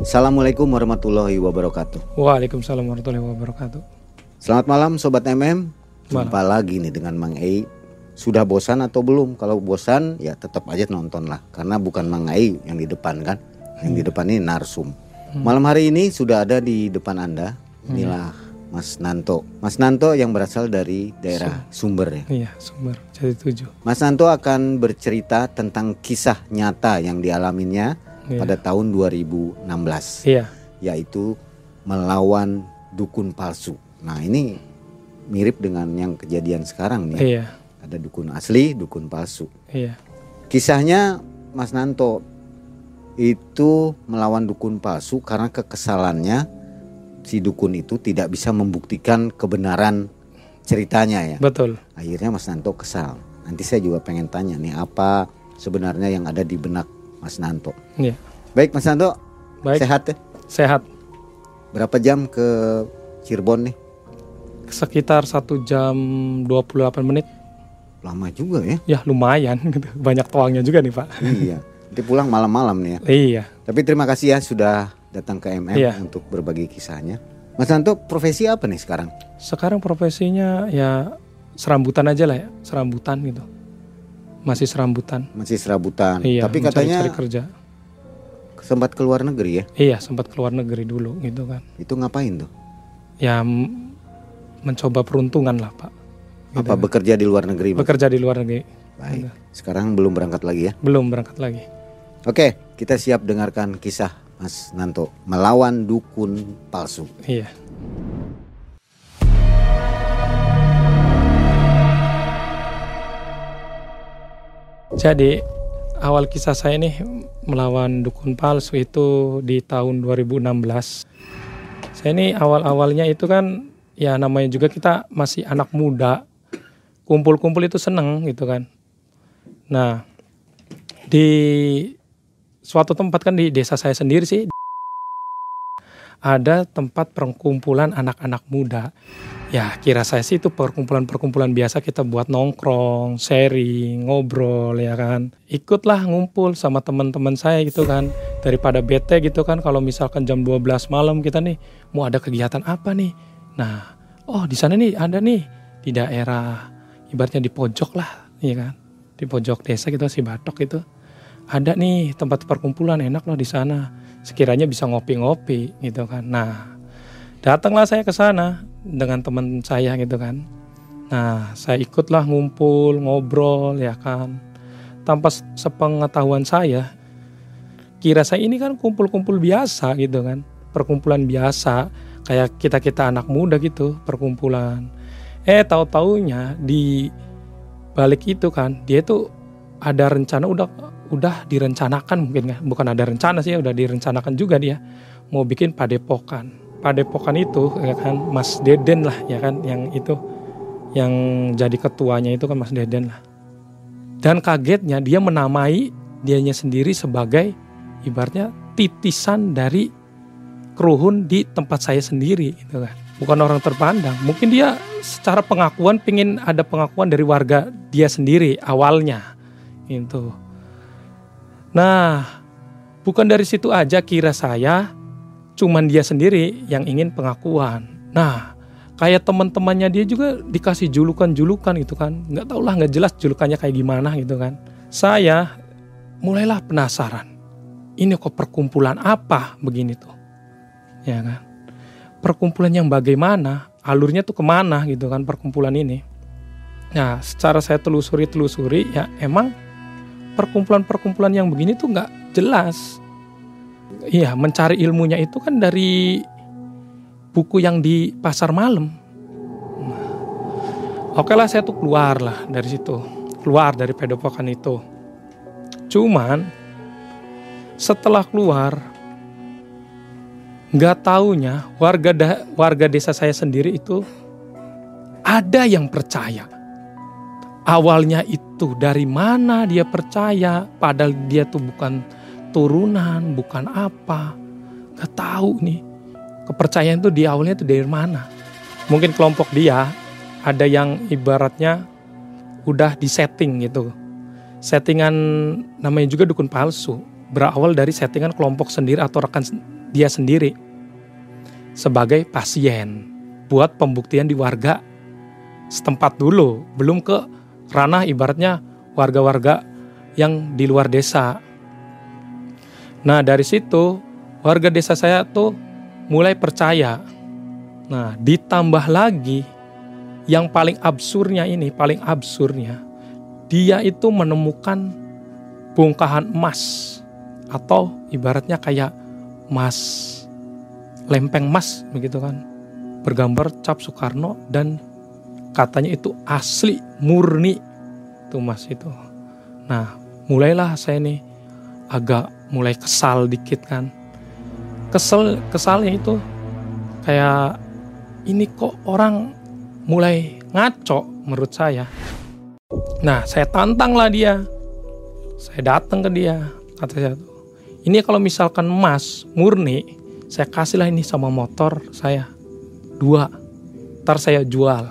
Assalamualaikum warahmatullahi wabarakatuh. Waalaikumsalam warahmatullahi wabarakatuh. Selamat malam Sobat MM. Malam. Jumpa lagi nih dengan Mang Ei. Sudah bosan atau belum? Kalau bosan ya tetap aja nonton lah. Karena bukan Mang Ei yang di depan kan. Yang di depan ini Narsum. Malam hari ini sudah ada di depan Anda. Inilah Mas Nanto. Mas Nanto yang berasal dari daerah Sumber ya. Iya, sumber jadi tujuh. Mas Nanto akan bercerita tentang kisah nyata yang dialaminya Iya. pada tahun 2016 Iya, yaitu melawan dukun palsu. Nah, ini mirip dengan yang kejadian sekarang nih. iya, Ada dukun asli, dukun palsu. iya, Kisahnya Mas Nanto itu melawan dukun palsu karena kekesalannya si dukun itu tidak bisa membuktikan kebenaran ceritanya ya. betul. Akhirnya Mas Nanto kesal. Nanti saya juga pengen tanya nih apa sebenarnya yang ada di benak Mas Nanto. Iya, Baik Mas Nanto, baik. sehat ya? Sehat. Berapa jam ke Cirebon nih? Sekitar satu jam 28 menit. Lama juga ya. Ya lumayan gitu. Banyak tuangnya juga nih Pak. iya. Nanti pulang malam-malam nih ya. Iya, Tapi terima kasih ya sudah datang ke MM Iya. untuk berbagi kisahnya. Mas Nanto profesi apa nih sekarang? sekarang profesinya ya serambutan aja lah ya, serambutan gitu. Masih serambutan. Masih serabutan. Iya, Tapi katanya cari kerja. sempat ke luar negeri ya. Iya, sempat keluar negeri dulu gitu kan. Itu ngapain tuh? Ya mencoba peruntungan lah Pak. Gitu Apa kan. bekerja di luar negeri? Bekerja di luar negeri. Baik. Sekarang belum berangkat lagi ya. Belum berangkat lagi. Oke, kita siap dengarkan kisah Mas Nanto melawan dukun palsu. Iya. Jadi awal kisah saya nih melawan dukun palsu itu di tahun 2016. Saya ini awal-awalnya itu kan ya namanya juga kita masih anak muda. Kumpul-kumpul itu seneng gitu kan. Nah, di suatu tempat kan di desa saya sendiri sih ada tempat perkumpulan anak-anak muda. Ya kira saya sih itu perkumpulan-perkumpulan biasa kita buat nongkrong, sharing, ngobrol ya kan. Ikutlah ngumpul sama teman-teman saya gitu kan. Daripada bete gitu kan kalau misalkan jam 12 malam kita nih mau ada kegiatan apa nih. Nah, oh di sana nih ada nih di daerah ibaratnya di pojok lah, ya kan. Di pojok desa gitu si Batok itu. Ada nih tempat perkumpulan enak loh di sana sekiranya bisa ngopi-ngopi gitu kan. Nah, datanglah saya ke sana dengan teman saya gitu kan. Nah, saya ikutlah ngumpul, ngobrol ya kan. Tanpa se- sepengetahuan saya, kira saya ini kan kumpul-kumpul biasa gitu kan. Perkumpulan biasa, kayak kita-kita anak muda gitu, perkumpulan. Eh, tahu-taunya di balik itu kan, dia tuh ada rencana udah udah direncanakan mungkin ya bukan ada rencana sih udah direncanakan juga dia mau bikin padepokan padepokan itu ya kan Mas Deden lah ya kan yang itu yang jadi ketuanya itu kan Mas Deden lah. Dan kagetnya dia menamai dianya sendiri sebagai ibaratnya titisan dari keruhun di tempat saya sendiri gitu kan. Bukan orang terpandang. Mungkin dia secara pengakuan pingin ada pengakuan dari warga dia sendiri awalnya itu Nah, bukan dari situ aja kira saya, cuman dia sendiri yang ingin pengakuan. Nah, kayak teman-temannya dia juga dikasih julukan-julukan gitu kan. Nggak tau lah, nggak jelas julukannya kayak gimana gitu kan. Saya mulailah penasaran. Ini kok perkumpulan apa begini tuh? Ya kan? Perkumpulan yang bagaimana? Alurnya tuh ke mana gitu kan perkumpulan ini? Nah, secara saya telusuri-telusuri ya emang perkumpulan-perkumpulan yang begini tuh nggak jelas. Iya, mencari ilmunya itu kan dari buku yang di pasar malam. Oke lah saya tuh keluar lah dari situ, keluar dari pedopokan itu. Cuman setelah keluar, nggak taunya warga da- warga desa saya sendiri itu ada yang percaya awalnya itu dari mana dia percaya padahal dia tuh bukan turunan bukan apa. Nggak tahu nih kepercayaan itu di awalnya itu dari mana. Mungkin kelompok dia ada yang ibaratnya udah disetting gitu. Settingan namanya juga dukun palsu berawal dari settingan kelompok sendiri atau rekan dia sendiri sebagai pasien buat pembuktian di warga setempat dulu, belum ke ranah ibaratnya warga-warga yang di luar desa. Nah, dari situ warga desa saya tuh mulai percaya. Nah, ditambah lagi yang paling absurdnya ini, paling absurdnya, dia itu menemukan bongkahan emas atau ibaratnya kayak emas lempeng emas begitu kan bergambar cap Soekarno dan katanya itu asli murni tuh mas itu nah mulailah saya nih agak mulai kesal dikit kan. Kesel kesalnya itu kayak ini kok orang mulai ngaco menurut saya? Nah saya tantang lah dia. Saya datang ke dia kata saya tuh ini kalau misalkan emas murni saya kasihlah ini sama motor saya. Dua ntar saya jual.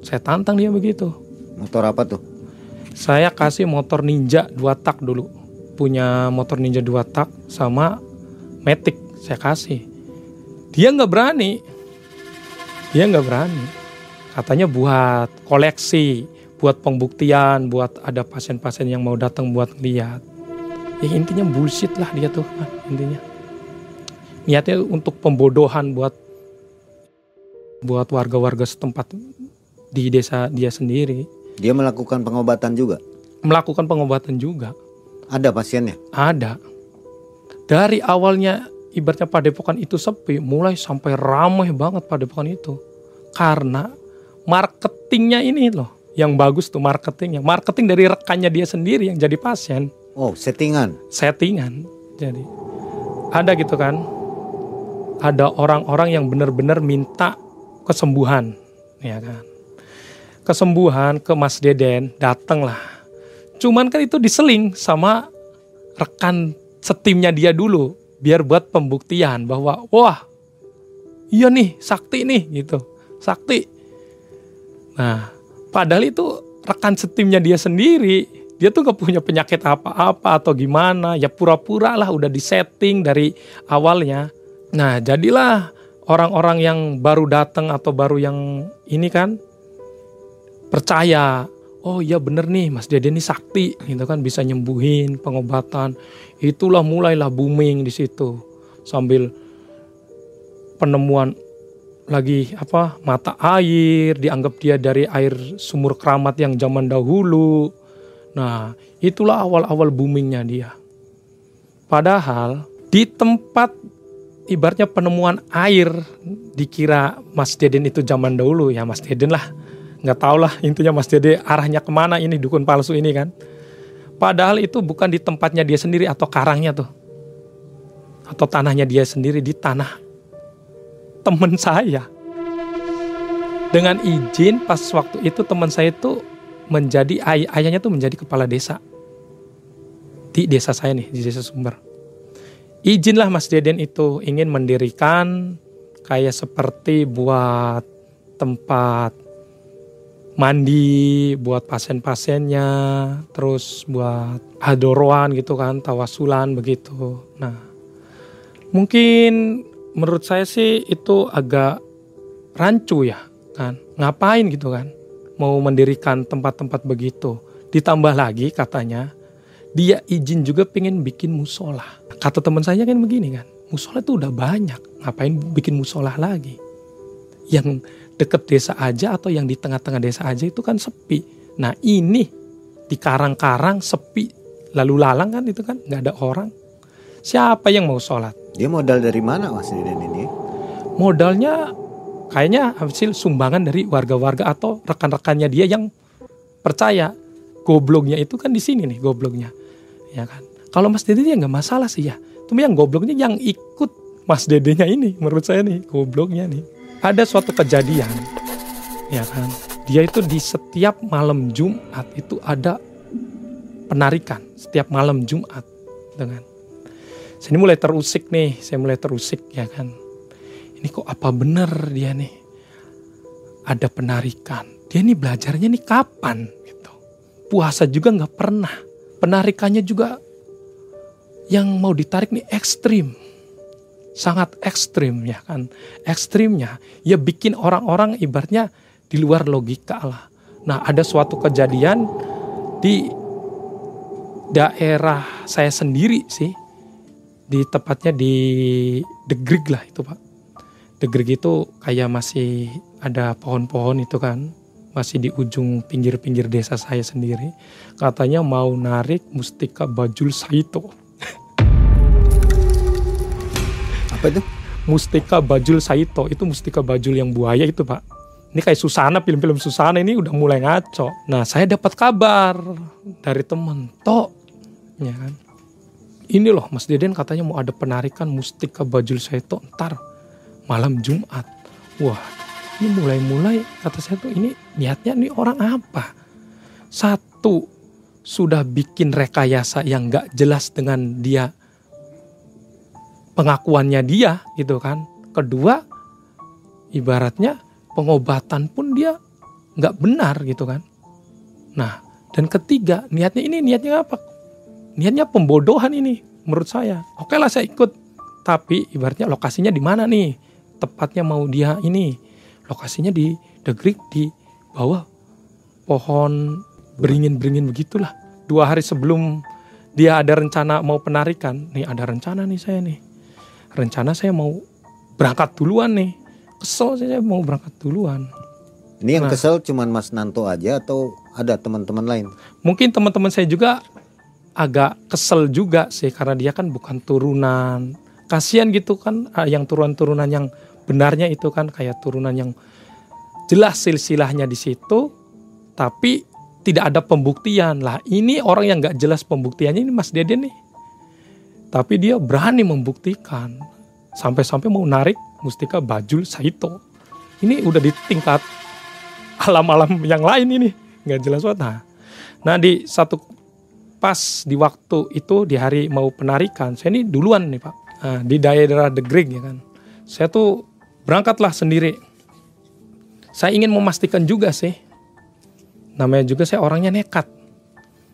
Saya tantang dia begitu. Motor apa tuh? Saya kasih motor ninja dua tak dulu punya motor ninja dua tak sama matic saya kasih dia nggak berani dia nggak berani katanya buat koleksi buat pembuktian buat ada pasien-pasien yang mau datang buat lihat ya intinya bullshit lah dia tuh kan intinya niatnya untuk pembodohan buat buat warga-warga setempat di desa dia sendiri. Dia melakukan pengobatan juga. Melakukan pengobatan juga. Ada pasiennya? Ada. Dari awalnya ibaratnya padepokan itu sepi, mulai sampai ramai banget padepokan itu. Karena marketingnya ini loh, yang bagus tuh marketingnya. Marketing dari rekannya dia sendiri yang jadi pasien. Oh, settingan. Settingan. Jadi ada gitu kan ada orang-orang yang benar-benar minta kesembuhan, ya kan. Kesembuhan ke Mas Deden, datanglah. Cuman kan itu diseling sama rekan setimnya dia dulu, biar buat pembuktian bahwa wah, iya nih sakti nih gitu, sakti. Nah, padahal itu rekan setimnya dia sendiri, dia tuh gak punya penyakit apa-apa atau gimana, ya pura-pura lah udah disetting dari awalnya. Nah, jadilah orang-orang yang baru datang atau baru yang ini kan percaya, oh iya bener nih Mas Dede ini sakti gitu kan bisa nyembuhin pengobatan. Itulah mulailah booming di situ. Sambil penemuan lagi apa mata air dianggap dia dari air sumur keramat yang zaman dahulu. Nah, itulah awal-awal boomingnya dia. Padahal di tempat ibaratnya penemuan air dikira Mas Deden itu zaman dahulu ya Mas Deden lah nggak tau lah intinya Mas Dede arahnya ke mana ini dukun palsu ini kan. Padahal itu bukan di tempatnya dia sendiri atau karangnya tuh. Atau tanahnya dia sendiri di tanah temen saya. Dengan izin pas waktu itu teman saya itu menjadi ay ayahnya tuh menjadi kepala desa. Di desa saya nih di desa Sumber. Izinlah Mas Deden itu ingin mendirikan kayak seperti buat tempat mandi buat pasien-pasiennya, terus buat adoroan gitu kan, tawasulan begitu. Nah, mungkin menurut saya sih itu agak rancu ya kan, ngapain gitu kan, mau mendirikan tempat-tempat begitu. Ditambah lagi katanya dia izin juga pengen bikin musola. Kata teman saya kan begini kan, musola itu udah banyak, ngapain bikin musola lagi? Yang deket desa aja atau yang di tengah-tengah desa aja itu kan sepi. Nah ini di karang-karang sepi, lalu lalang kan itu kan nggak ada orang. Siapa yang mau sholat? Dia modal dari mana Mas Deden ini? Modalnya kayaknya hasil sumbangan dari warga-warga atau rekan-rekannya dia yang percaya. Gobloknya itu kan di sini nih gobloknya ya kan kalau Mas Dede ya nggak masalah sih ya cuma yang gobloknya yang ikut Mas Dedenya ini menurut saya nih gobloknya nih ada suatu kejadian ya kan? Dia itu di setiap malam Jumat itu ada penarikan setiap malam Jumat dengan saya mulai terusik nih saya mulai terusik ya kan? Ini kok apa bener dia nih? Ada penarikan. Dia nih belajarnya nih kapan gitu? Puasa juga nggak pernah. Penarikannya juga yang mau ditarik nih ekstrim. Sangat ekstrim ya kan. Ekstrimnya ya bikin orang-orang ibaratnya di luar logika lah. Nah ada suatu kejadian di daerah saya sendiri sih di tepatnya di The lah itu pak. The Grig itu kayak masih ada pohon-pohon itu kan masih di ujung pinggir-pinggir desa saya sendiri. Katanya mau narik Mustika Bajul Saito. Apa itu? Mustika Bajul Saito itu Mustika Bajul yang buaya itu pak. Ini kayak Susana film-film Susana ini udah mulai ngaco. Nah saya dapat kabar dari temen Tok, ya kan. Ini loh Mas Deden katanya mau ada penarikan Mustika Bajul Saito ntar malam Jumat. Wah ini mulai-mulai kata saya tuh ini niatnya nih orang apa? Satu sudah bikin rekayasa yang gak jelas dengan dia pengakuannya dia gitu kan. Kedua ibaratnya pengobatan pun dia nggak benar gitu kan. Nah dan ketiga niatnya ini niatnya apa? Niatnya pembodohan ini menurut saya. Oke lah saya ikut. Tapi ibaratnya lokasinya di mana nih? Tepatnya mau dia ini lokasinya di The Greek di bawah pohon beringin-beringin begitulah. Dua hari sebelum dia ada rencana mau penarikan, nih ada rencana nih saya nih. Rencana saya mau berangkat duluan nih. Kesel saya mau berangkat duluan. Ini yang Nah. kesel cuman Mas Nanto aja atau ada teman-teman lain? Mungkin teman-teman saya juga agak kesel juga sih karena dia kan bukan turunan. Kasihan gitu kan ah, yang turunan-turunan yang benarnya itu kan kayak turunan yang jelas silsilahnya di situ tapi tidak ada pembuktian lah ini orang yang nggak jelas pembuktiannya ini Mas Deden nih tapi dia berani membuktikan. Sampai-sampai mau narik Mustika Bajul Saito. Ini udah di tingkat alam-alam yang lain ini. Nggak jelas banget. Nah, nah di satu pas di waktu itu di hari mau penarikan saya ini duluan nih pak. Nah, di daerah The Grig ya kan. Saya tuh berangkatlah sendiri. Saya ingin memastikan juga sih. Namanya juga saya orangnya nekat.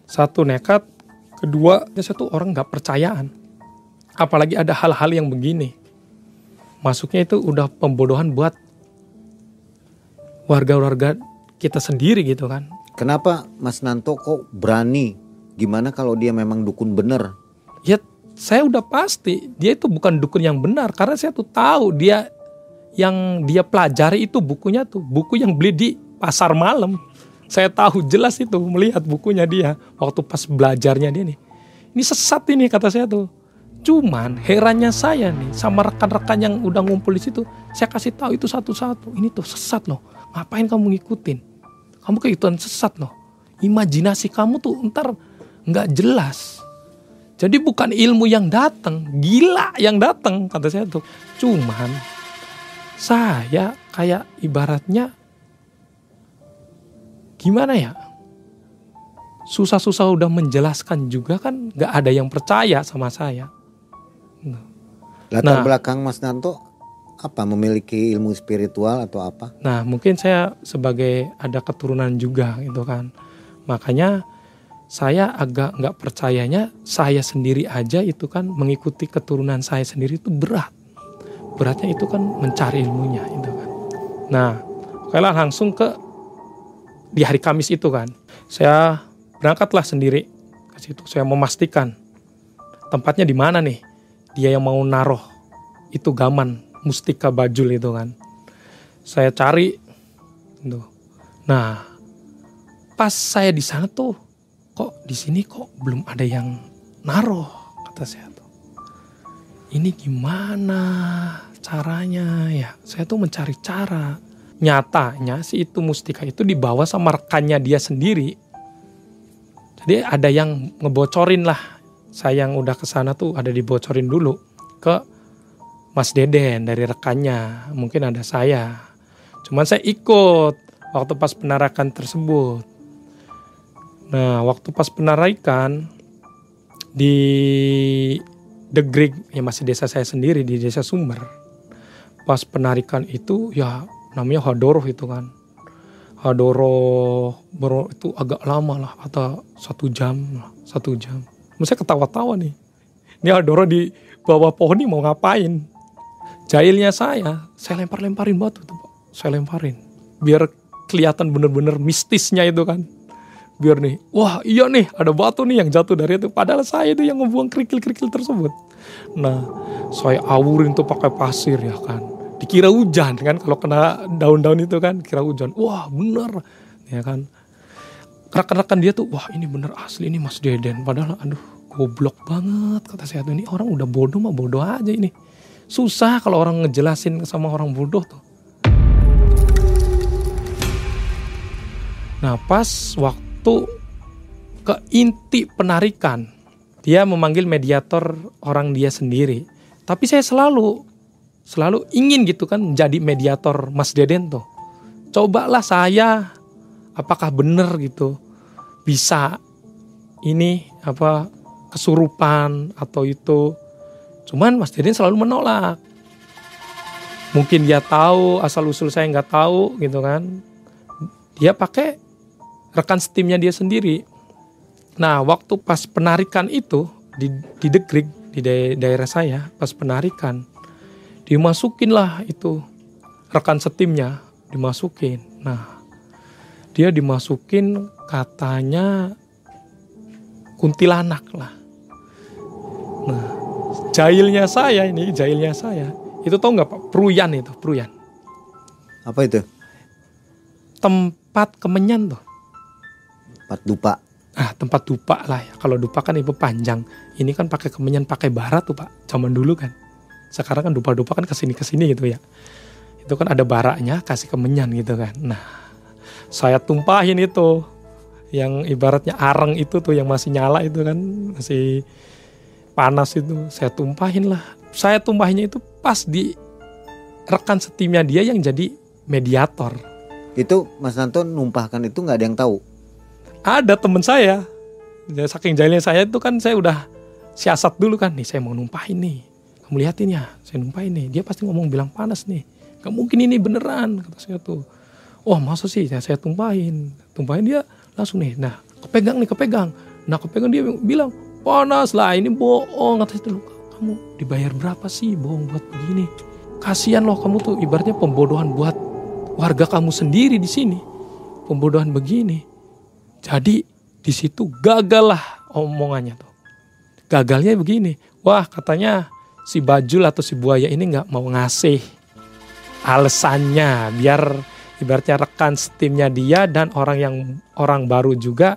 Satu nekat kedua saya tuh orang nggak percayaan apalagi ada hal-hal yang begini. Masuknya itu udah pembodohan buat warga-warga kita sendiri gitu kan. Kenapa Mas Nanto kok berani? Gimana kalau dia memang dukun bener? ya saya udah pasti dia itu bukan dukun yang benar. Karena saya tuh tahu dia yang dia pelajari itu bukunya tuh buku yang beli di pasar malam. Saya tahu jelas itu melihat bukunya dia waktu pas belajarnya dia nih. Ini sesat ini kata saya tuh cuman herannya saya nih sama rekan-rekan yang udah ngumpul di situ saya kasih tahu itu satu-satu ini tuh sesat loh ngapain kamu ngikutin kamu keikutan sesat loh imajinasi kamu tuh ntar nggak jelas jadi bukan ilmu yang datang, gila yang datang kata saya tuh. Cuman saya kayak ibaratnya gimana ya? Susah-susah udah menjelaskan juga kan nggak ada yang percaya sama saya. Latar Nah. belakang Mas Nanto apa? Memiliki ilmu spiritual atau apa? Nah mungkin saya sebagai ada keturunan juga gitu kan. Makanya saya agak nggak percayanya saya sendiri aja itu kan mengikuti keturunan saya sendiri itu berat. Beratnya itu kan mencari ilmunya itu kan. Nah, oke lah langsung ke di hari Kamis itu kan. Saya berangkatlah sendiri ke situ. Saya memastikan tempatnya di mana nih. Dia yang mau naruh itu gaman mustika bajul itu kan. Saya cari tuh. Nah, pas saya di sana tuh kok di sini kok belum ada yang naruh kata saya tuh. Ini gimana caranya ya? Saya tuh mencari cara. Nyatanya si itu mustika itu dibawa sama rekannya dia sendiri. Jadi ada yang ngebocorin lah. Saya yang udah ke sana tuh ada dibocorin dulu ke Mas Deden dari rekannya. Mungkin ada saya. Cuman saya ikut waktu pas penarakan tersebut. Nah, waktu pas penarikan di The Grig, ya masih desa saya sendiri di desa Sumber. Pas penarikan itu ya namanya Hadoroh itu kan. Hadoroh itu agak lama lah, atau satu jam lah, satu jam. Saya ketawa-tawa nih. Ini Hadoroh di bawah pohon nih mau ngapain? jahilnya saya saya lempar-lemparin batu tuh pak. Saya lemparin. Biar kelihatan bener-bener mistisnya itu kan. Biar nih wah iya nih ada batu nih yang jatuh dari itu. Padahal saya itu yang ngebuang kerikil-kerikil tersebut. Nah saya awurin tuh pakai pasir ya kan. Dikira hujan kan kalau kena daun-daun itu kan kira hujan. Wah bener. Ya kan rekan-rekan dia tuh wah ini bener asli ini Mas Deden. Padahal aduh goblok banget kata saya tuh ini orang udah bodoh mah bodoh aja ini. Susah kalau orang ngejelasin sama orang bodoh tuh. Nah pas waktu ke inti penarikan dia memanggil mediator orang dia sendiri. Tapi saya selalu selalu ingin gitu kan menjadi mediator Mas Deden tuh. Cobalah saya apakah benar gitu bisa ini apa kesurupan atau itu. Cuman Mas Deden selalu menolak. Mungkin dia tahu asal usul saya nggak tahu gitu kan. Dia pakai rekan steamnya dia sendiri. Nah waktu pas penarikan itu di, di degrik di daerah saya pas penarikan dimasukin lah itu rekan setimnya dimasukin. Nah dia dimasukin katanya kuntilanak lah. Nah jahilnya saya ini jahilnya saya itu tau nggak pak? Pruyan itu pruyan. Apa itu? Tempat kemenyan tuh. Tempat dupa. Ah tempat dupa lah ya. Kalau dupa kan ibu panjang. Ini kan pakai kemenyan pakai barat tuh pak. Zaman dulu kan. Sekarang kan dupa-dupa kan ke sini ke sini gitu ya. Itu kan ada baraknya kasih kemenyan gitu kan. Nah saya tumpahin itu. Yang ibaratnya areng itu tuh yang masih nyala itu kan masih panas itu. Saya tumpahin lah. Saya tumpahinnya itu pas di rekan setimnya dia yang jadi mediator. Itu Mas Nanto numpahkan itu nggak ada yang tahu? Ada temen saya. Ya, saking jahilnya saya itu kan saya udah siasat dulu kan. Nih saya mau numpahin nih. Kamu liatin ya saya numpahin nih. Dia pasti ngomong bilang panas nih. Gak mungkin ini beneran kata saya tuh oh masa sih ya, saya tumpahin? Tumpahin dia langsung nih. Nah kepegang nih kepegang. Nah kepegang dia bilang panas lah ini bohong. Kata itu kamu dibayar berapa sih? Bohong buat begini. Kasihan loh kamu tuh ibaratnya pembodohan buat warga kamu sendiri di sini. Pembodohan begini. Jadi di situ gagal lah omongannya tuh. Gagalnya begini, wah katanya si Bajul atau si Buaya ini nggak mau ngasih alasannya biar ibaratnya rekan steamnya dia dan orang yang orang baru juga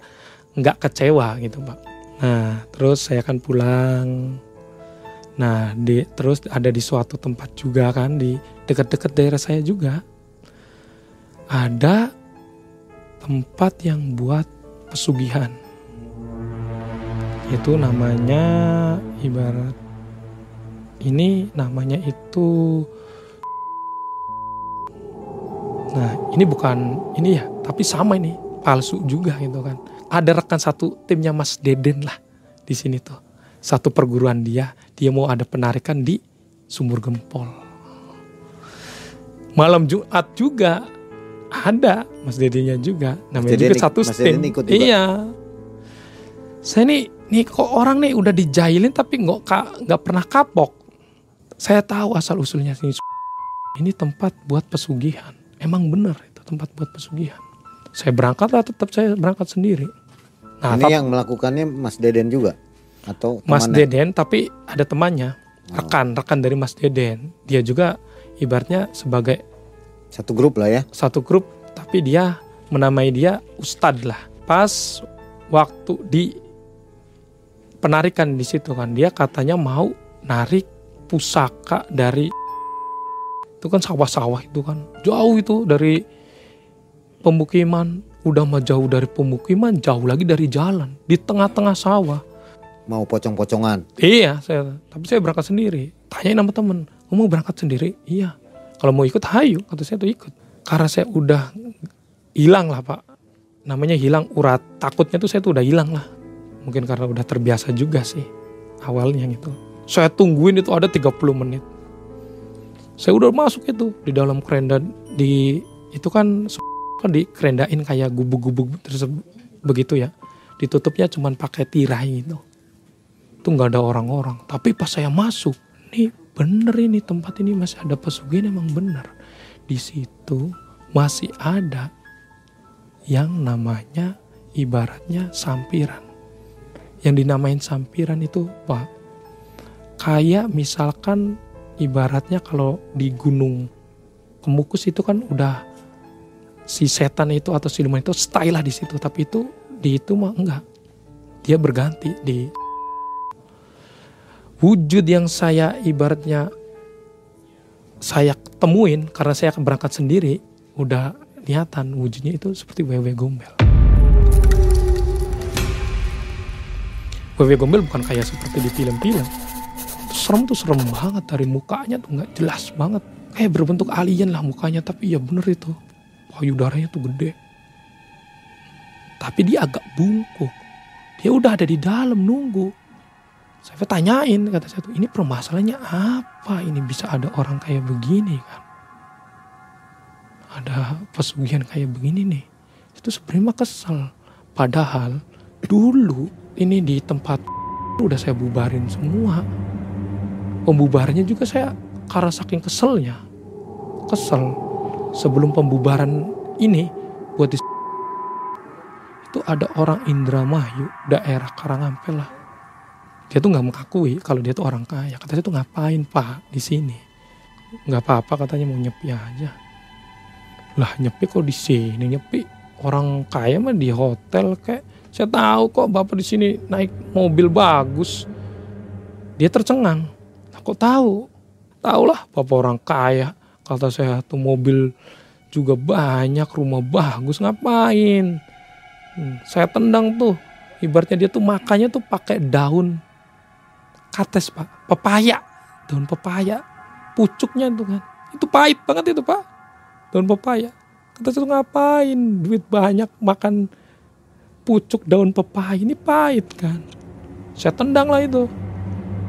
nggak kecewa gitu pak. Nah terus saya akan pulang. Nah di terus ada di suatu tempat juga kan di dekat-dekat daerah saya juga ada tempat yang buat pesugihan. Itu namanya ibarat ini namanya itu Nah, ini bukan ini ya, tapi sama ini palsu juga gitu kan. Ada rekan satu timnya Mas Deden lah di sini tuh. Satu perguruan dia, dia mau ada penarikan di Sumur Gempol. Malam Jumat juga ada Mas Dedenya juga. Namanya juga satu Mas tim. Deden ikut juga. Iya. Saya nih nih kok orang nih udah dijailin tapi nggak nggak pernah kapok. Saya tahu asal usulnya sini. Ini tempat buat pesugihan. Emang bener itu tempat buat pesugihan. Saya berangkat lah tetap saya berangkat sendiri. Nah, ini tapi yang melakukannya Mas Deden juga atau Mas temannya? Deden tapi ada temannya, Oh. rekan rekan dari Mas Deden. Dia juga ibaratnya sebagai satu grup lah ya. satu grup tapi dia menamai dia Ustad lah pas waktu di penarikan di situ kan dia katanya mau narik pusaka dari itu kan sawah-sawah itu kan jauh itu dari pemukiman udah mah jauh dari pemukiman jauh lagi dari jalan di tengah-tengah sawah Mau pocong-pocongan. Iya, saya tapi saya berangkat sendiri. Tanyain sama temen, mau berangkat sendiri? Iya. Kalau mau ikut, hayu. Kata saya tuh ikut. Karena saya udah hilang lah pak. Namanya hilang urat. Takutnya tuh saya tuh udah hilang lah. Mungkin karena udah terbiasa juga sih. Awalnya gitu. Saya tungguin itu ada 30 menit. Saya udah masuk itu di dalam kerenda di itu kan kan dikerendain kayak gubuk-gubuk terus begitu ya. Ditutupnya cuman pakai tirai gitu itu nggak ada orang-orang. Tapi pas saya masuk, nih bener ini tempat ini masih ada pesugihan emang bener di situ masih ada yang namanya ibaratnya sampiran yang dinamain sampiran itu pak kayak misalkan ibaratnya kalau di gunung kemukus itu kan udah si setan itu atau siluman itu stay lah di situ. Tapi itu di itu mah enggak. Dia berganti di wujud yang saya ibaratnya saya temuin karena saya berangkat sendiri udah niatan wujudnya itu seperti wewe gombel. Wewe gombel bukan kayak seperti di film-film serem tuh serem banget dari mukanya tuh nggak jelas banget. Kayak berbentuk alien lah mukanya tapi ya bener itu. Payudaranya tuh gede. Tapi dia agak bungkuk. Dia udah ada di dalam nunggu. Saya tanyain kata saya tuh ini permasalahannya apa? Ini bisa ada orang kayak begini kan? Ada pesugihan kayak begini nih. Itu sebenarnya kesel. Padahal dulu ini di tempat udah saya bubarin semua pembubarannya juga saya karena saking keselnya kesel sebelum pembubaran ini buat di itu ada orang Indramayu daerah Karangampel lah. Dia tuh nggak mengakui kalau dia tuh orang kaya. Kata saya tuh ngapain pak di sini? Nggak apa-apa katanya mau nyepi aja. Lah nyepi kok di sini? Nyepi orang kaya mah di hotel kayak saya tahu kok bapak di sini naik mobil bagus. Dia tercengang kok tahu? Tahu lah bapak orang kaya. Kata saya tuh mobil juga banyak rumah bagus ngapain? Hmm, saya tendang tuh. Ibaratnya dia tuh makannya tuh pakai daun kates pak. Pepaya. Daun pepaya. Pucuknya itu kan. Itu pahit banget itu pak. Daun pepaya. Kata saya ngapain? Duit banyak makan pucuk daun pepaya. Ini pahit kan. Saya tendang lah itu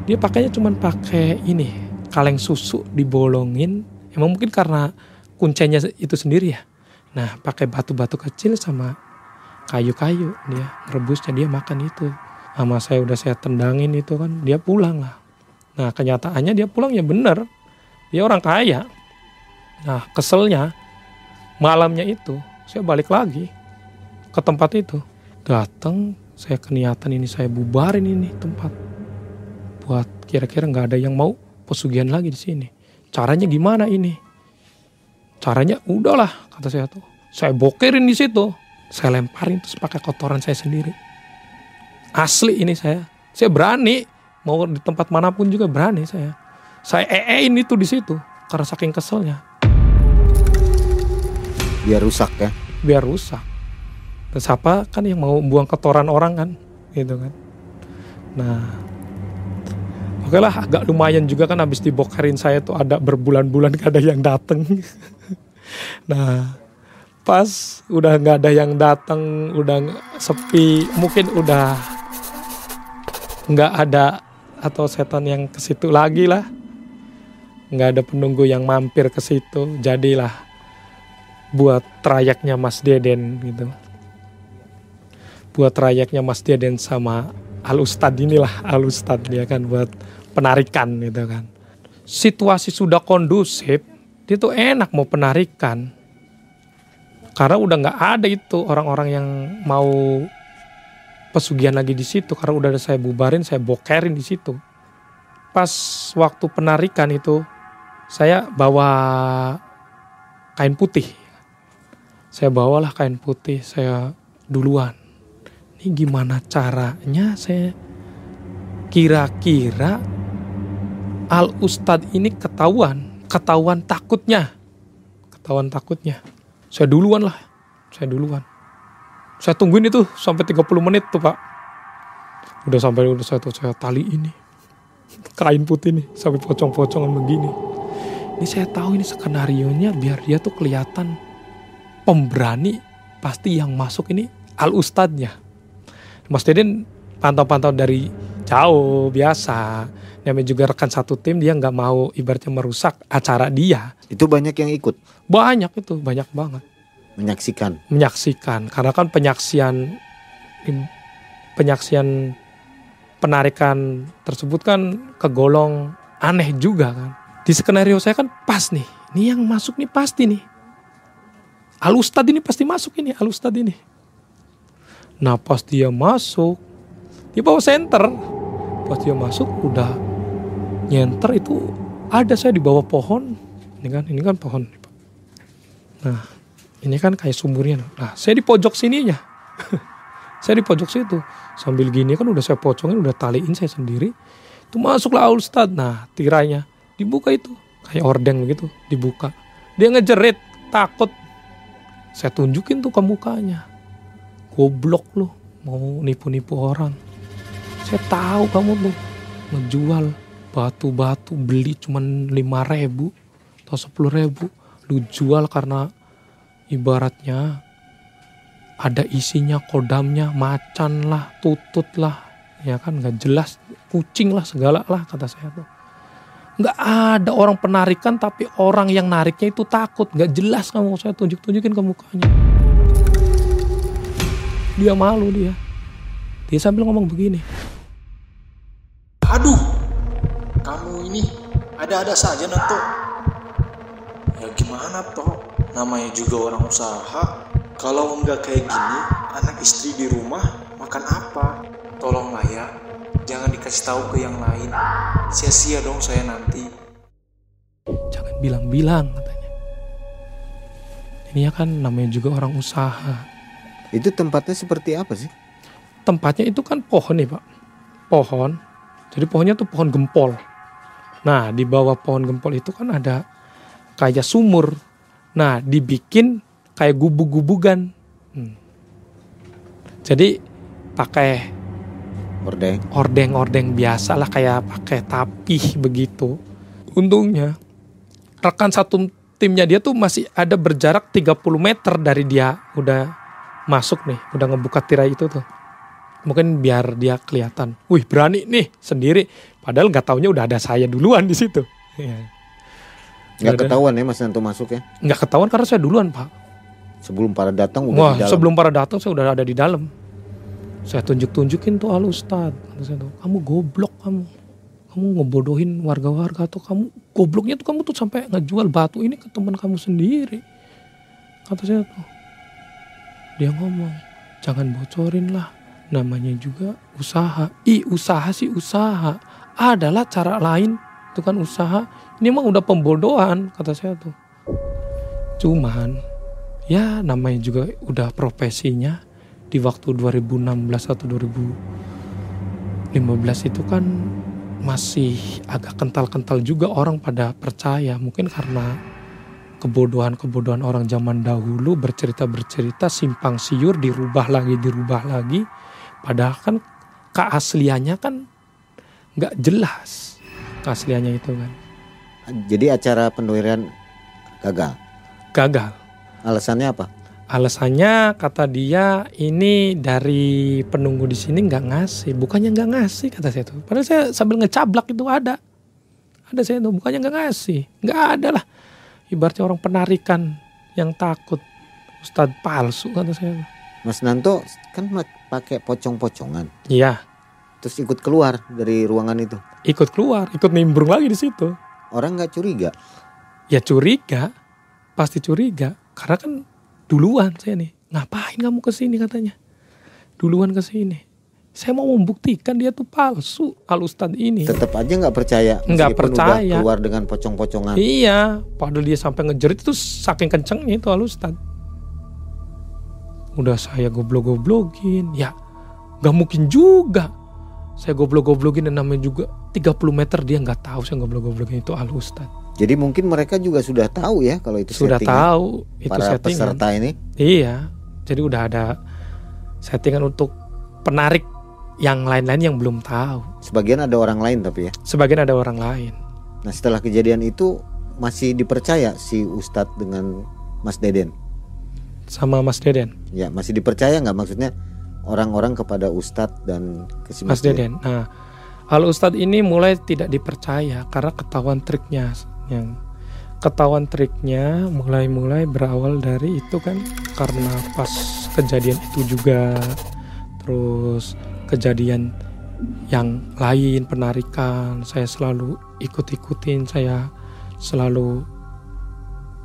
dia pakainya cuma pakai ini kaleng susu dibolongin. Emang mungkin karena kuncinya itu sendiri ya. Nah pakai batu-batu kecil sama kayu-kayu dia rebusnya dia makan itu. Sama saya udah saya tendangin itu kan dia pulang lah. Nah kenyataannya dia pulang ya bener dia orang kaya. Nah keselnya malamnya itu saya balik lagi ke tempat itu. Datang saya keniatan ini saya bubarin ini tempat buat kira-kira nggak ada yang mau pesugihan lagi di sini caranya gimana ini caranya udahlah kata saya tuh saya bokerin di situ saya lemparin terus pakai kotoran saya sendiri Asli ini saya. Saya berani mau di tempat mana pun juga berani saya. Saya ee ini tuh di situ karena saking keselnya. Biar rusak ya. Biar rusak. Dan siapa kan yang mau buang kotoran orang kan, gitu kan. Nah, oke lah agak lumayan juga kan habis dibokerin saya tuh ada berbulan-bulan gak ada yang dateng. nah, pas udah nggak ada yang datang, udah sepi, mungkin udah nggak ada atau setan yang ke situ lagi lah nggak ada penunggu yang mampir ke situ jadilah buat trayeknya Mas Deden gitu buat trayeknya Mas Deden sama Al Ustad inilah Al Ustad dia kan buat penarikan gitu kan. Situasi sudah kondusif dia tuh enak mau penarikan. Karena udah nggak ada itu orang-orang yang mau pesugihan lagi di situ. Karena udah saya bubarin saya bokerin di situ. Pas waktu penarikan itu saya bawa kain putih. Saya bawalah kain putih saya duluan ini gimana caranya saya kira-kira al ustad ini ketahuan ketahuan takutnya ketahuan takutnya saya duluan lah saya duluan saya tungguin itu sampai 30 menit tuh pak. Udah sampai udah saya tuh saya tali ini kain putih nih sampai pocong-pocongan begini. Ini saya tahu ini skenario nya biar dia tuh kelihatan pemberani pasti yang masuk ini al ustadznya. Mas Deden pantau-pantau dari jauh biasa. Namanya juga rekan satu tim dia nggak mau ibaratnya merusak acara dia. Itu banyak yang ikut. Banyak itu banyak banget menyaksikan menyaksikan karena kan penyaksian penyaksian penarikan tersebut kan kegolong aneh juga kan. Di skenario saya kan pas nih. Ini yang masuk nih pasti nih. Alustad ini pasti masuk ini, Alustad ini. Nah pas dia masuk, dia bawa center. Pas dia masuk udah nyenter itu ada saya di bawah pohon. Ini kan, ini kan pohon. Nah ini kan kayak sumurnya. Nah saya di pojok sininya. saya di pojok situ. Sambil gini kan udah saya pocongin, udah taliin saya sendiri. Itu masuklah Alustad. Nah tirainya dibuka itu. Kayak ordeng begitu, dibuka. Dia ngejerit, takut saya tunjukin tuh ke mukanya. Goblok lu, mau nipu-nipu orang. Saya tahu kamu tuh. Menjual batu-batu beli cuman lima ribu atau sepuluh ribu. Lu jual karena ibaratnya ada isinya kodamnya macan lah tutut lah. Ya kan nggak jelas. Kucing lah segala lah kata saya tuh. Nggak ada orang penarikan tapi orang yang nariknya itu takut. Nggak jelas kamu. Saya tunjuk tunjukin ke mukanya dia malu dia dia sambil ngomong begini aduh kamu ini ada-ada saja Nato ya gimana toh namanya juga orang usaha kalau nggak kayak gini anak istri di rumah makan apa tolonglah ya Jangan dikasih tahu ke yang lain. Sia-sia dong saya nanti. Jangan bilang-bilang katanya. Ini ya kan namanya juga orang usaha. Itu tempatnya seperti apa sih? Tempatnya itu kan pohon nih pak. Pohon. Jadi pohonnya tuh pohon gempol. Nah di bawah pohon gempol itu kan ada kayak sumur. Nah dibikin kayak gubuk-gubugan. Hmm. Jadi pakai Ordeng. Ordeng-ordeng biasa lah kayak pakai tapih begitu. Untungnya rekan satu timnya dia tuh masih ada berjarak 30 meter dari dia udah masuk nih, udah ngebuka tirai itu tuh. Mungkin biar dia kelihatan. Wih berani nih sendiri. Padahal nggak taunya udah ada saya duluan di situ. Ya. Nggak ketahuan ya Mas Nanto masuk ya? Nggak ketahuan karena saya duluan Pak. Sebelum para datang udah Wah, di dalam. sebelum para datang saya udah ada di dalam saya tunjuk-tunjukin tuh al ustad kamu goblok kamu kamu ngebodohin warga-warga atau kamu gobloknya tuh kamu tuh sampai ngejual batu ini ke teman kamu sendiri kata saya tuh dia ngomong jangan bocorin lah namanya juga usaha. I usaha sih usaha. Adalah cara lain. Itu kan usaha. Ini emang udah pembodohan kata saya tuh. Cuman ya namanya juga udah profesinya. Di waktu 2016 atau 2015 itu kan masih agak kental-kental juga orang pada percaya. Mungkin karena kebodohan-kebodohan orang zaman dahulu bercerita-bercerita simpang siur dirubah lagi dirubah lagi. Padahal kan keasliannya kan nggak jelas. Keasliannya itu kan. Jadi acara pendoiran gagal? Gagal. Alasannya apa? Alasannya kata dia ini dari penunggu di sini nggak ngasih, bukannya nggak ngasih kata saya tuh. Padahal saya sambil ngecablak itu ada, ada saya tuh bukannya nggak ngasih, nggak ada lah. Ibaratnya orang penarikan yang takut, Ustadz palsu kata saya. Mas Nanto kan pakai pocong-pocongan. Iya. Terus ikut keluar dari ruangan itu. Ikut keluar, ikut nimbrung lagi di situ. Orang nggak curiga? Ya curiga, pasti curiga. Karena kan duluan saya nih ngapain kamu ke sini katanya duluan ke sini saya mau membuktikan dia tuh palsu alustad ini tetap aja nggak percaya nggak percaya keluar dengan pocong-pocongan iya padahal dia sampai ngejerit itu saking kencengnya itu alustad udah saya goblok-goblokin ya nggak mungkin juga saya goblok-goblokin dan namanya juga 30 meter dia nggak tahu saya goblok-goblokin itu alustad jadi mungkin mereka juga sudah tahu ya kalau itu sudah tahu itu para settingan. peserta ini. Iya. Jadi udah ada settingan untuk penarik yang lain-lain yang belum tahu. Sebagian ada orang lain tapi ya. Sebagian ada orang lain. Nah setelah kejadian itu masih dipercaya si Ustadz dengan Mas Deden. Sama Mas Deden. Ya masih dipercaya nggak maksudnya orang-orang kepada Ustadz dan ke Mas, Mas Deden. Nah, Al Ustadz ini mulai tidak dipercaya karena ketahuan triknya yang ketahuan triknya mulai-mulai berawal dari itu kan karena pas kejadian itu juga terus kejadian yang lain penarikan saya selalu ikut-ikutin saya selalu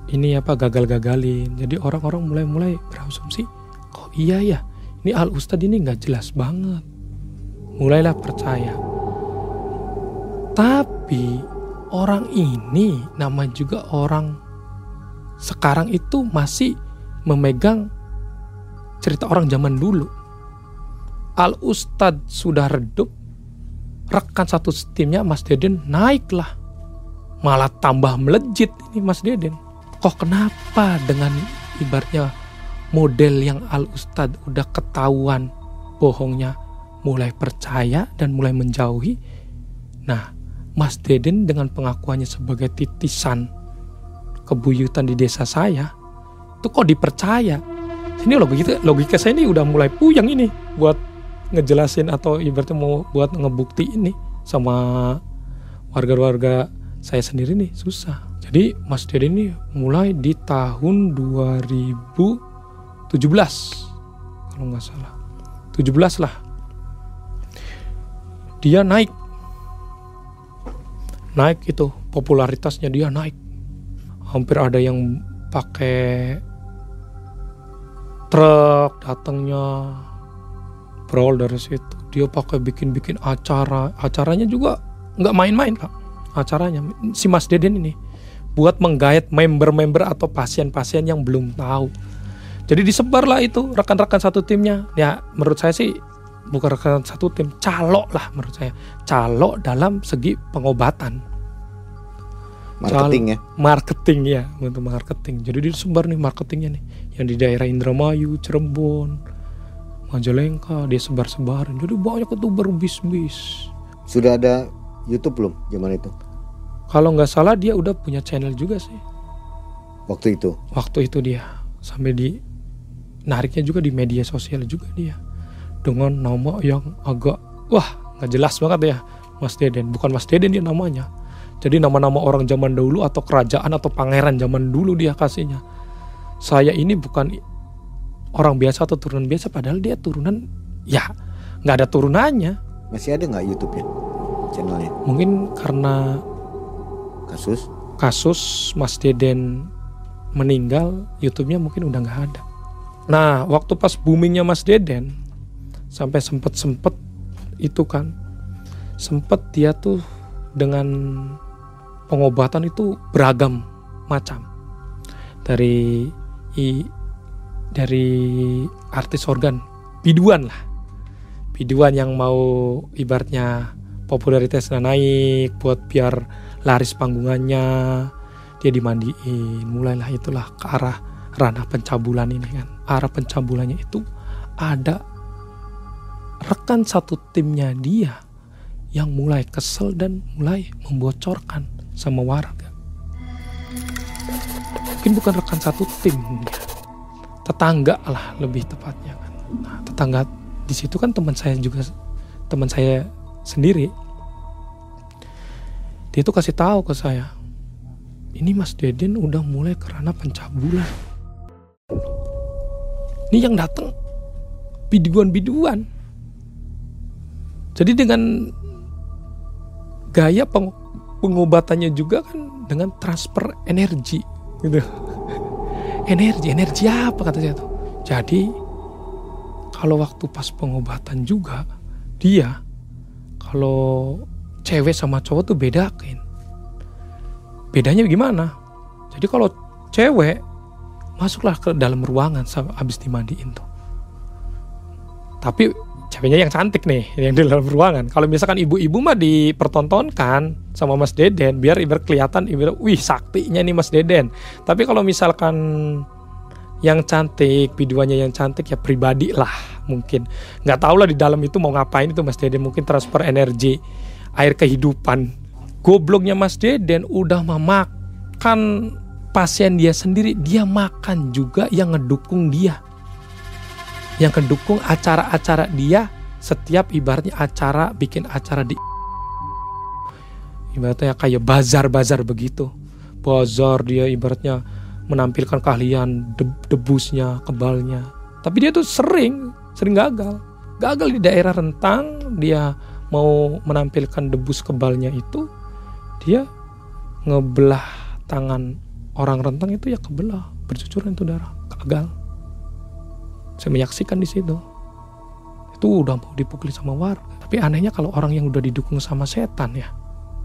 ini apa gagal-gagalin. Jadi orang-orang mulai-mulai berasumsi oh iya ya ini al ustadz ini nggak jelas banget. Mulailah percaya. Tapi orang ini nama juga orang sekarang itu masih memegang cerita orang zaman dulu al ustadz sudah redup rekan satu timnya Mas Deden naiklah. Malah tambah melejit ini Mas Deden. Kok kenapa dengan ibaratnya model yang Al Ustad udah ketahuan bohongnya mulai percaya dan mulai menjauhi? Nah Mas Deden dengan pengakuannya sebagai titisan kebuyutan di desa saya itu kok dipercaya? Ini logika logika saya ini udah mulai puyeng ini buat ngejelasin atau ibaratnya mau buat ngebukti ini sama warga-warga saya sendiri nih susah. Jadi Mas Dede ini mulai di tahun 2017 kalau nggak salah. 17 lah. Dia naik. Naik itu popularitasnya dia naik. Hampir ada yang pakai truk datangnya berawal dari situ. Dia pakai bikin-bikin acara. Acaranya juga nggak main-main pak acaranya. Si Mas Deden ini buat menggait member-member atau pasien-pasien yang belum tahu. Jadi disebarlah itu rekan-rekan satu timnya. Ya menurut saya sih bukan rekan satu tim calok lah menurut saya. Calok dalam segi pengobatan. Marketing ya? Marketing ya. Untuk marketing. Jadi disebar nih marketingnya nih. Yang di daerah Indramayu Cirebon Majalengka dia sebar-sebarin jadi banyak itu berbis-bis. Sudah ada YouTube belum zaman itu? Kalau nggak salah dia udah punya channel juga sih. Waktu itu? Waktu itu dia. Sampai di nariknya juga di media sosial juga dia. Dengan nama yang agak wah nggak jelas banget ya Mas Deden. Bukan Mas Deden dia namanya. Jadi nama-nama orang zaman dulu atau kerajaan atau pangeran zaman dulu dia kasihnya. Saya ini bukan orang biasa atau turunan biasa padahal dia turunan ya nggak ada turunannya. Masih ada nggak YouTube-nya channelnya? Mungkin karena kasus? Kasus Mas Deden meninggal YouTube-nya mungkin udah nggak ada. Nah waktu pas boomingnya Mas Deden sampai sempet sempet itu kan sempet dia tuh dengan pengobatan itu beragam macam. Dari i, dari artis organ biduan lah. Biduan yang mau ibaratnya popularitasnya naik buat biar laris panggungannya dia dimandiin. Mulailah itulah ke arah ranah pencabulan ini kan. Arah pencabulannya itu ada rekan satu timnya dia yang mulai kesel dan mulai membocorkan sama warga. Mungkin bukan rekan satu tim dia tetangga lah lebih tepatnya kan. Nah, tetangga di situ kan teman saya juga teman saya sendiri. Dia tuh kasih tahu ke saya, ini Mas Deden udah mulai kerana pencabulan. Ini yang datang biduan-biduan. Jadi dengan gaya peng pengobatannya juga kan dengan transfer energi gitu energi energi apa? Kata saya tuh. Jadi kalau waktu pas pengobatan juga dia kalau cewek sama cowok tuh bedakin. Bedanya gimana? Jadi kalau cewek masuklah ke dalam ruangan habis dimandiin tuh. Tapi ceweknya yang cantik nih yang di dalam ruangan. Kalau misalkan ibu-ibu mah dipertontonkan sama Mas Deden biar ibarat kelihatan ibarat wih saktinya nih Mas Deden. Tapi kalau misalkan yang cantik biduannya yang cantik ya pribadi lah mungkin. Nggak tahu lah di dalam itu mau ngapain itu Mas Deden. Mungkin transfer energi air kehidupan. Gobloknya Mas Deden udah memakan pasien dia sendiri. Dia makan juga yang ngedukung dia yang kedukung acara-acara dia setiap ibaratnya acara bikin acara di ibaratnya kayak bazar-bazar begitu. Bazar dia ibaratnya menampilkan keahlian de debusnya kebalnya. Tapi dia tuh sering sering gagal. Gagal di daerah rentang dia mau menampilkan debus kebalnya itu dia ngebelah tangan orang rentang itu ya kebelah. Bercucuran itu darah gagal saya menyaksikan di situ itu udah mau dipukuli sama warga tapi anehnya kalau orang yang udah didukung sama setan ya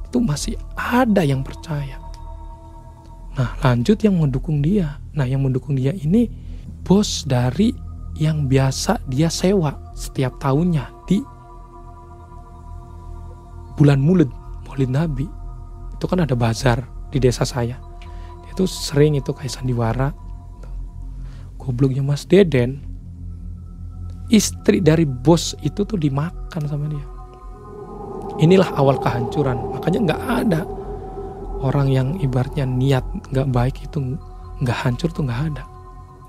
itu masih ada yang percaya nah lanjut yang mendukung dia nah yang mendukung dia ini bos dari yang biasa dia sewa setiap tahunnya di bulan Mulid, Maulid Nabi. Itu kan ada bazar di desa saya. Itu sering itu kayak sandiwara. Gobloknya Mas Deden. Istri dari bos itu tuh dimakan sama dia. Inilah awal kehancuran. Makanya nggak ada orang yang ibaratnya niat nggak baik itu nggak hancur tuh nggak ada.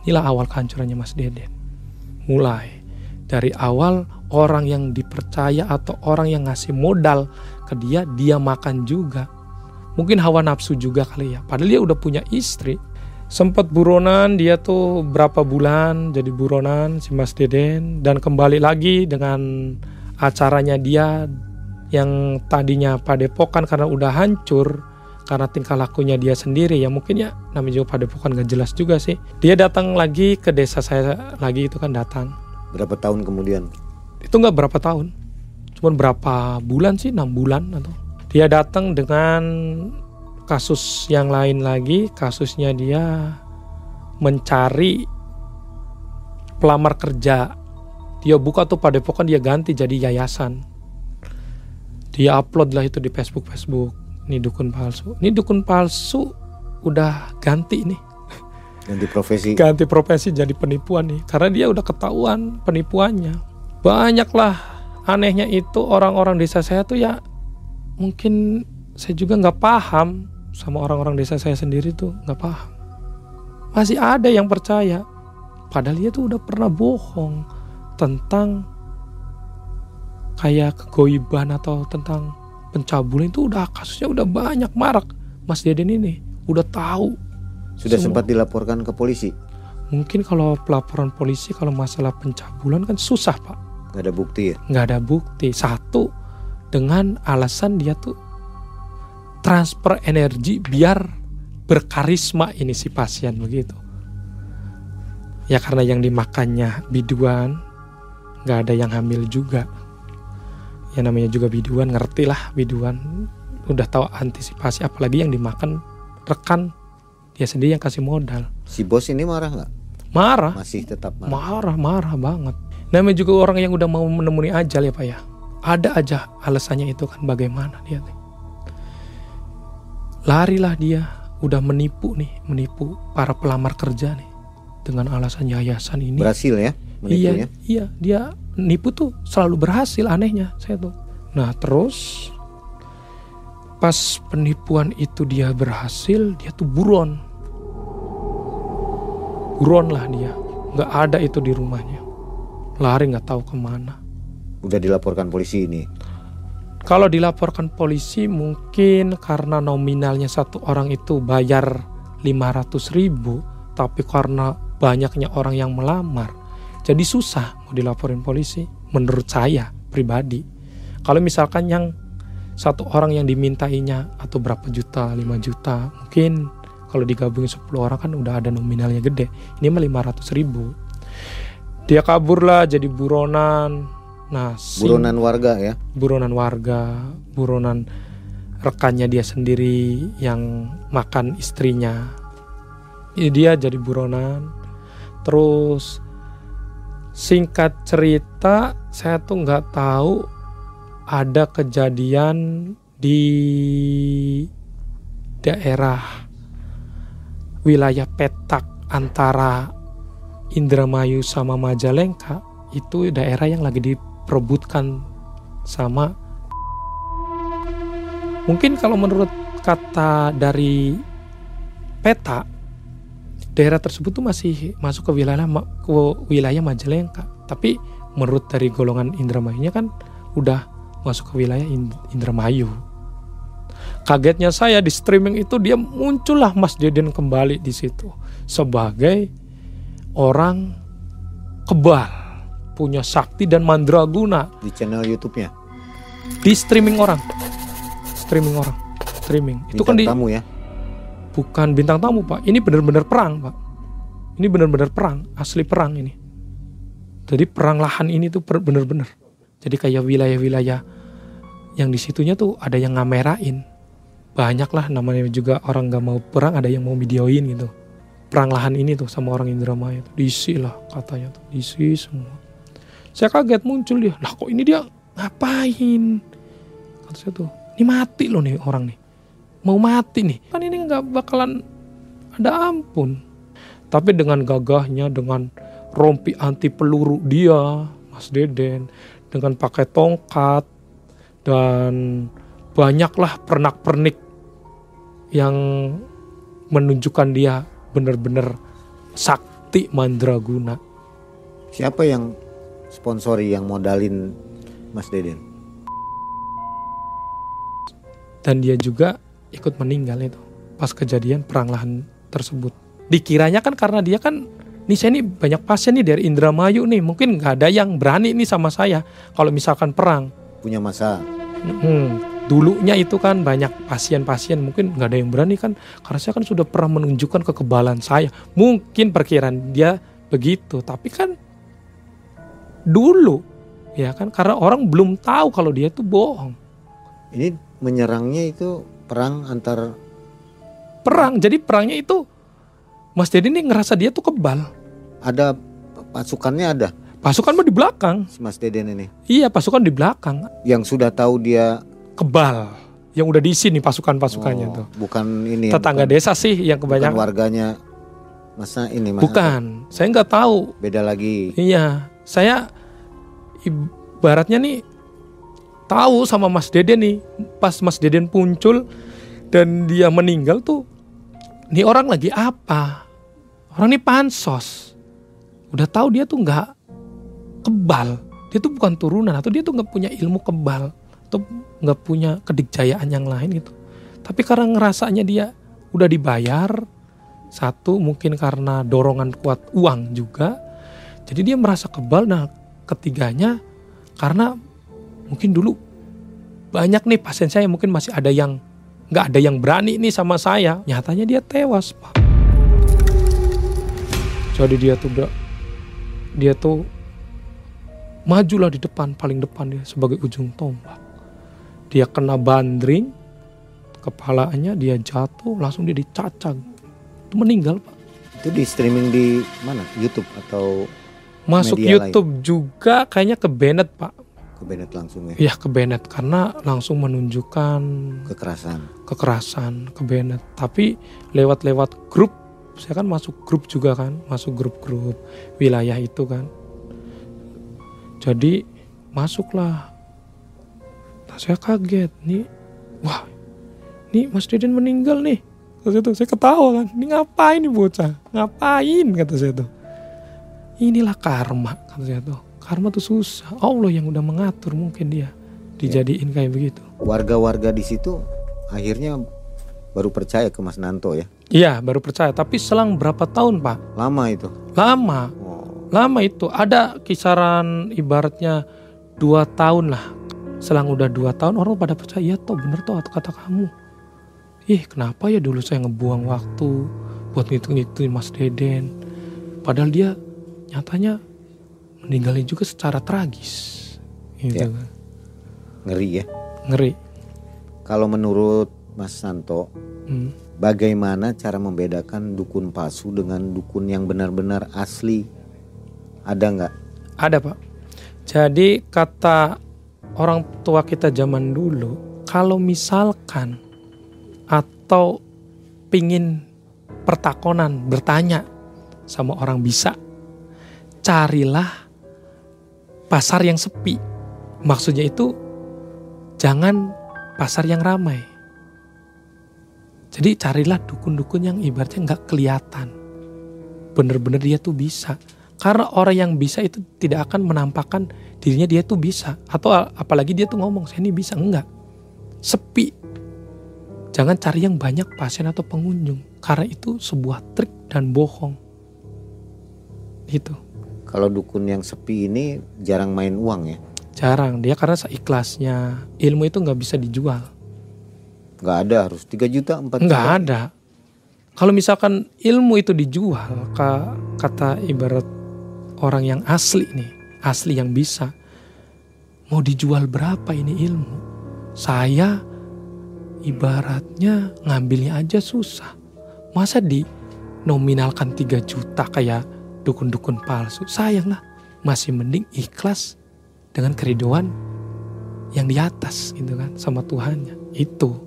Inilah awal kehancurannya Mas Deden mulai dari awal orang yang dipercaya atau orang yang ngasih modal ke dia dia makan juga mungkin hawa nafsu juga kali ya padahal dia udah punya istri sempat buronan dia tuh berapa bulan jadi buronan si Mas Deden. Dan kembali lagi dengan acaranya dia yang tadinya padepokan karena udah hancur karena tingkah lakunya dia sendiri. Ya mungkin ya namanya juga padepokan gak jelas juga sih. Dia datang lagi ke desa saya lagi itu kan datang. Berapa tahun kemudian? Itu nggak berapa tahun. Cuman berapa bulan sih? Enam bulan atau. Dia datang dengan kasus yang lain lagi kasusnya dia mencari pelamar kerja. Dia buka tuh padepokan dia ganti jadi yayasan. Dia upload lah itu di Facebook Facebook. Ini dukun palsu. Ini dukun palsu udah ganti nih. Ganti profesi. Ganti profesi jadi penipuan nih. Karena dia udah ketahuan penipuannya. Banyaklah anehnya itu orang-orang desa saya tuh ya mungkin saya juga nggak paham sama orang-orang desa saya sendiri tuh nggak paham. Masih ada yang percaya. Padahal dia tuh udah pernah bohong tentang kayak kegoiban atau tentang pencabulan itu udah kasusnya udah banyak marak. Mas Deden ini udah tahu sudah semua. sempat dilaporkan ke polisi? Mungkin kalau pelaporan polisi kalau masalah pencabulan kan susah pak. Nggak ada bukti ya? Nggak ada bukti. Satu dengan alasan dia tuh transfer energi biar berkarisma ini si pasien begitu. Ya karena yang dimakannya biduan nggak ada yang hamil juga. Ya namanya juga biduan ngerti lah biduan. Udah tahu antisipasi apalagi yang dimakan rekan. Dia sendiri yang kasih modal. Si bos ini marah nggak? Marah. Masih tetap marah? Marah marah banget. Namanya juga orang yang udah mau menemui ajal ya pak ya. Ada aja alasannya itu kan bagaimana dia nih larilah dia udah menipu nih menipu para pelamar kerja nih dengan alasan yayasan ini berhasil ya menipunya? iya iya dia nipu tuh selalu berhasil anehnya saya tuh. Nah terus pas penipuan itu dia berhasil dia tuh buron. Buron lah dia. Nggak ada itu di rumahnya. Lari nggak tahu ke mana. Udah dilaporkan polisi ini? Kalau dilaporkan polisi mungkin karena nominalnya satu orang itu bayar 500 ribu tapi karena banyaknya orang yang melamar jadi susah mau dilaporin polisi menurut saya pribadi. Kalau misalkan yang satu orang yang dimintainya atau berapa juta, 5 juta, mungkin kalau digabungin 10 orang kan udah ada nominalnya gede. Ini mah 500 ribu. Dia kabur lah jadi buronan. Nah, buronan warga ya? Buronan warga, buronan rekannya dia sendiri yang makan istrinya. Ya, dia jadi buronan. Terus singkat cerita saya tuh nggak tahu ada kejadian di daerah wilayah petak antara Indramayu sama Majalengka itu daerah yang lagi diperebutkan sama mungkin kalau menurut kata dari peta daerah tersebut tuh masih masuk ke wilayah ke wilayah Majalengka. Tapi menurut dari golongan Indramayunya kan udah masuk ke wilayah Indramayu. Kagetnya saya di streaming itu dia muncullah Mas Deden kembali di situ sebagai orang kebal, punya sakti dan mandraguna di channel YouTube-nya. Di streaming orang. Streaming orang. streaming. Itu Bintang kan di tamu ya. bukan bintang tamu pak. Ini benar-benar perang pak. Ini benar-benar perang, asli perang ini. Jadi perang lahan ini tuh benar-benar. Jadi kayak wilayah-wilayah yang di situnya tuh ada yang ngamerain. Banyak lah namanya juga orang gak mau perang ada yang mau videoin gitu. Perang lahan ini tuh sama orang Indramayu tuh diisi lah katanya tuh diisi semua. Saya kaget muncul dia. Lah kok ini dia ngapain? Kata saya tuh, ini mati loh nih orang nih. Mau mati nih. Kan ini nggak bakalan ada ampun. Tapi dengan gagahnya, dengan rompi anti peluru dia, Mas Deden, dengan pakai tongkat dan banyaklah pernak-pernik yang menunjukkan dia benar-benar sakti mandraguna. Siapa yang sponsori yang modalin Mas Deden? dan dia juga ikut meninggal itu pas kejadian perang lahan tersebut. Dikiranya kan karena dia kan nih saya nih banyak pasien nih dari Indramayu nih mungkin nggak ada yang berani nih sama saya kalau misalkan perang. Punya masa. Hmm, dulunya itu kan banyak pasien-pasien mungkin nggak ada yang berani kan karena saya kan sudah pernah menunjukkan kekebalan saya. Mungkin perkiraan dia begitu tapi kan dulu ya kan karena orang belum tahu kalau dia itu bohong. Ini menyerangnya itu perang antar perang. Jadi perangnya itu Mas Dedi ini ngerasa dia tuh kebal. ada pasukannya ada Pasukan mah di belakang. si Mas Deden ini Iya, pasukan di belakang. yang sudah tahu dia Kebal. Yang udah diisi nih pasukan-pasukannya oh, tuh. bukan ini Tetangga bukan, desa sih yang bukan kebanyakan. warganya masa ini masa Bukan. Saya nggak tahu. beda lagi Iya, saya ibaratnya nih tahu sama Mas Deden nih. Pas Mas Deden muncul dan dia meninggal tuh, nih orang lagi apa? Orang ini pansos. Udah tahu dia tuh nggak kebal. Dia tuh bukan turunan atau dia tuh nggak punya ilmu kebal atau nggak punya kedikjayaan yang lain gitu. Tapi karena ngerasanya dia udah dibayar, satu mungkin karena dorongan kuat uang juga, jadi dia merasa kebal. Nah, ketiganya karena mungkin dulu banyak nih pasien saya mungkin masih ada yang nggak ada yang berani nih sama saya. Nyatanya dia tewas, Pak. Jadi dia tuh udah dia tuh majulah di depan paling depan dia sebagai ujung tombak. Dia kena bandring, kepalanya dia jatuh langsung dia dicacang. Itu meninggal, Pak. itu di streaming di mana YouTube atau Masuk Media YouTube juga kayaknya ke Bennett, Pak. ke Bennett langsung ya Iya ke Bennett karena langsung menunjukkan kekerasan kekerasan ke Bennett. Tapi lewat-lewat grup, saya kan masuk grup juga kan, masuk grup-grup wilayah itu kan. Jadi masuklah. Nah, saya kaget nih, wah, nih Mas Deden meninggal nih. Kata saya tuh, saya ketawa kan, ini ngapain nih bocah? Ngapain kata saya tuh. Inilah karma kata saya tuh. Karma tuh susah. Allah yang udah mengatur mungkin dia dijadiin kayak begitu. warga-warga di situ akhirnya baru percaya ke Mas Nanto ya Iya baru percaya. Tapi selang berapa tahun pak? lama itu Lama, oh, lama itu. Ada kisaran ibaratnya dua tahun lah. Selang udah dua tahun orang pada percaya. Ya toh bener toh kata kamu. Ih kenapa ya dulu saya ngebuang waktu buat ngitung-ngitungin Mas Deden. Padahal dia nyatanya meninggalin juga secara tragis. Gitu Ya. kan. ngeri ya Ngeri. kalau menurut Mas Santo Hmm. bagaimana cara membedakan dukun palsu dengan dukun yang benar-benar asli ada nggak Ada pak. Jadi kata orang tua kita zaman dulu, kalau misalkan atau pingin pertakonan bertanya sama orang bisa, carilah pasar yang sepi. Maksudnya itu jangan pasar yang ramai. Jadi carilah dukun-dukun yang ibaratnya nggak kelihatan. Bener-bener dia tuh bisa. Karena orang yang bisa itu tidak akan menampakkan dirinya dia tuh bisa. Atau apalagi dia tuh ngomong, saya ini bisa. Enggak. Sepi. Jangan cari yang banyak pasien atau pengunjung. Karena itu sebuah trik dan bohong. Itu. Kalau dukun yang sepi ini jarang main uang ya Jarang. Dia karena seikhlasnya. Ilmu itu nggak bisa dijual. nggak ada harus 3 juta 4 Nggak juta ada. Kalau misalkan ilmu itu dijual, ka- kata ibarat orang yang asli nih, asli yang bisa, mau dijual berapa ini ilmu? Saya ibaratnya ngambilnya aja susah. Masa di nominalkan 3 juta kayak dukun-dukun palsu? Sayang lah, masih mending ikhlas dengan keriduan yang di atas gitu kan sama Tuhannya. Itu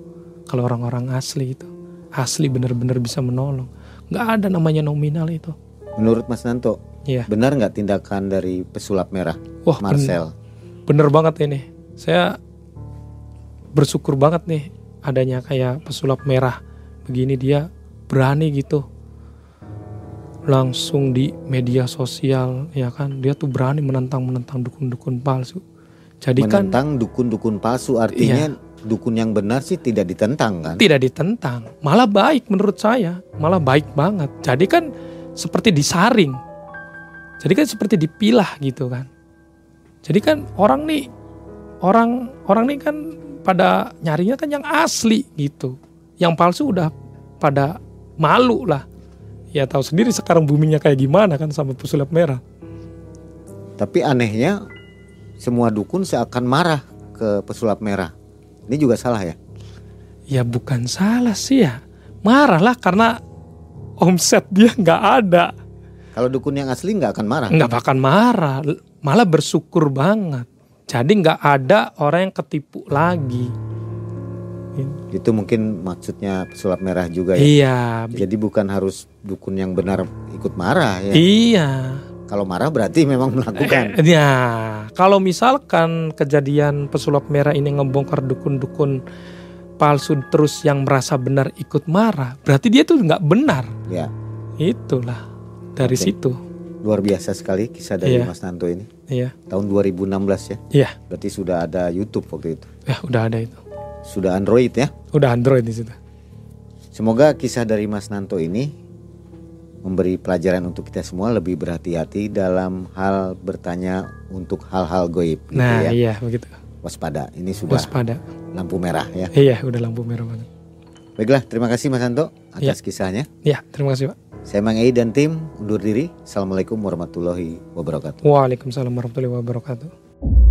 kalau orang-orang asli itu. Asli bener-bener bisa menolong. Nggak ada namanya nominal itu. Menurut Mas Nanto Iya. benar nggak tindakan dari pesulap merah wah Marcel? bener banget ini. Saya bersyukur banget nih adanya kayak pesulap merah. Begini dia berani gitu langsung di media sosial ya kan? Dia tuh berani menentang menentang dukun-dukun palsu. Jadi kan menentang dukun-dukun palsu artinya dukun yang benar sih tidak ditentang kan? Tidak ditentang, malah baik menurut saya, malah baik banget. Jadi kan seperti disaring, jadi kan seperti dipilah gitu kan. Jadi kan orang nih, orang orang nih kan pada nyarinya kan yang asli gitu, yang palsu udah pada malu lah. Ya tahu sendiri sekarang boomingnya kayak gimana kan sama pesulap merah. tapi anehnya semua dukun seakan marah ke pesulap merah. Ini juga salah ya? Ya bukan salah sih ya, marah lah karena omset dia nggak ada. kalau dukun yang asli nggak akan marah? Nggak bakal marah. Malah bersyukur banget. Jadi nggak ada orang yang ketipu lagi itu mungkin maksudnya pesulap merah juga ya? Iya. Jadi bukan harus dukun yang benar ikut marah ya? Iya. Kalau marah berarti memang melakukan. Ya kalau misalkan kejadian pesulap merah ini ngebongkar dukun-dukun palsu terus yang merasa benar ikut marah berarti dia tuh nggak benar. Ya. Itulah. Dari Oke. situ. Luar biasa sekali kisah dari Iya. Mas Nanto ini. Iya. Tahun 2016 ya? Iya. Berarti sudah ada YouTube waktu itu. Ya udah ada itu sudah Android ya udah android di situ Semoga kisah dari Mas Nanto ini memberi pelajaran untuk kita semua lebih berhati-hati dalam hal bertanya untuk hal-hal goib. gitu nah ya. iya begitu Waspada, ini sudah waspada lampu merah ya. iya udah lampu merah banget Baiklah, terima kasih Mas Nanto atas Iya. kisahnya. ya terima kasih pak Saya Mang Ei dan tim undur diri. Assalamualaikum warahmatullahi wabarakatuh. Waalaikumsalam warahmatullahi wabarakatuh.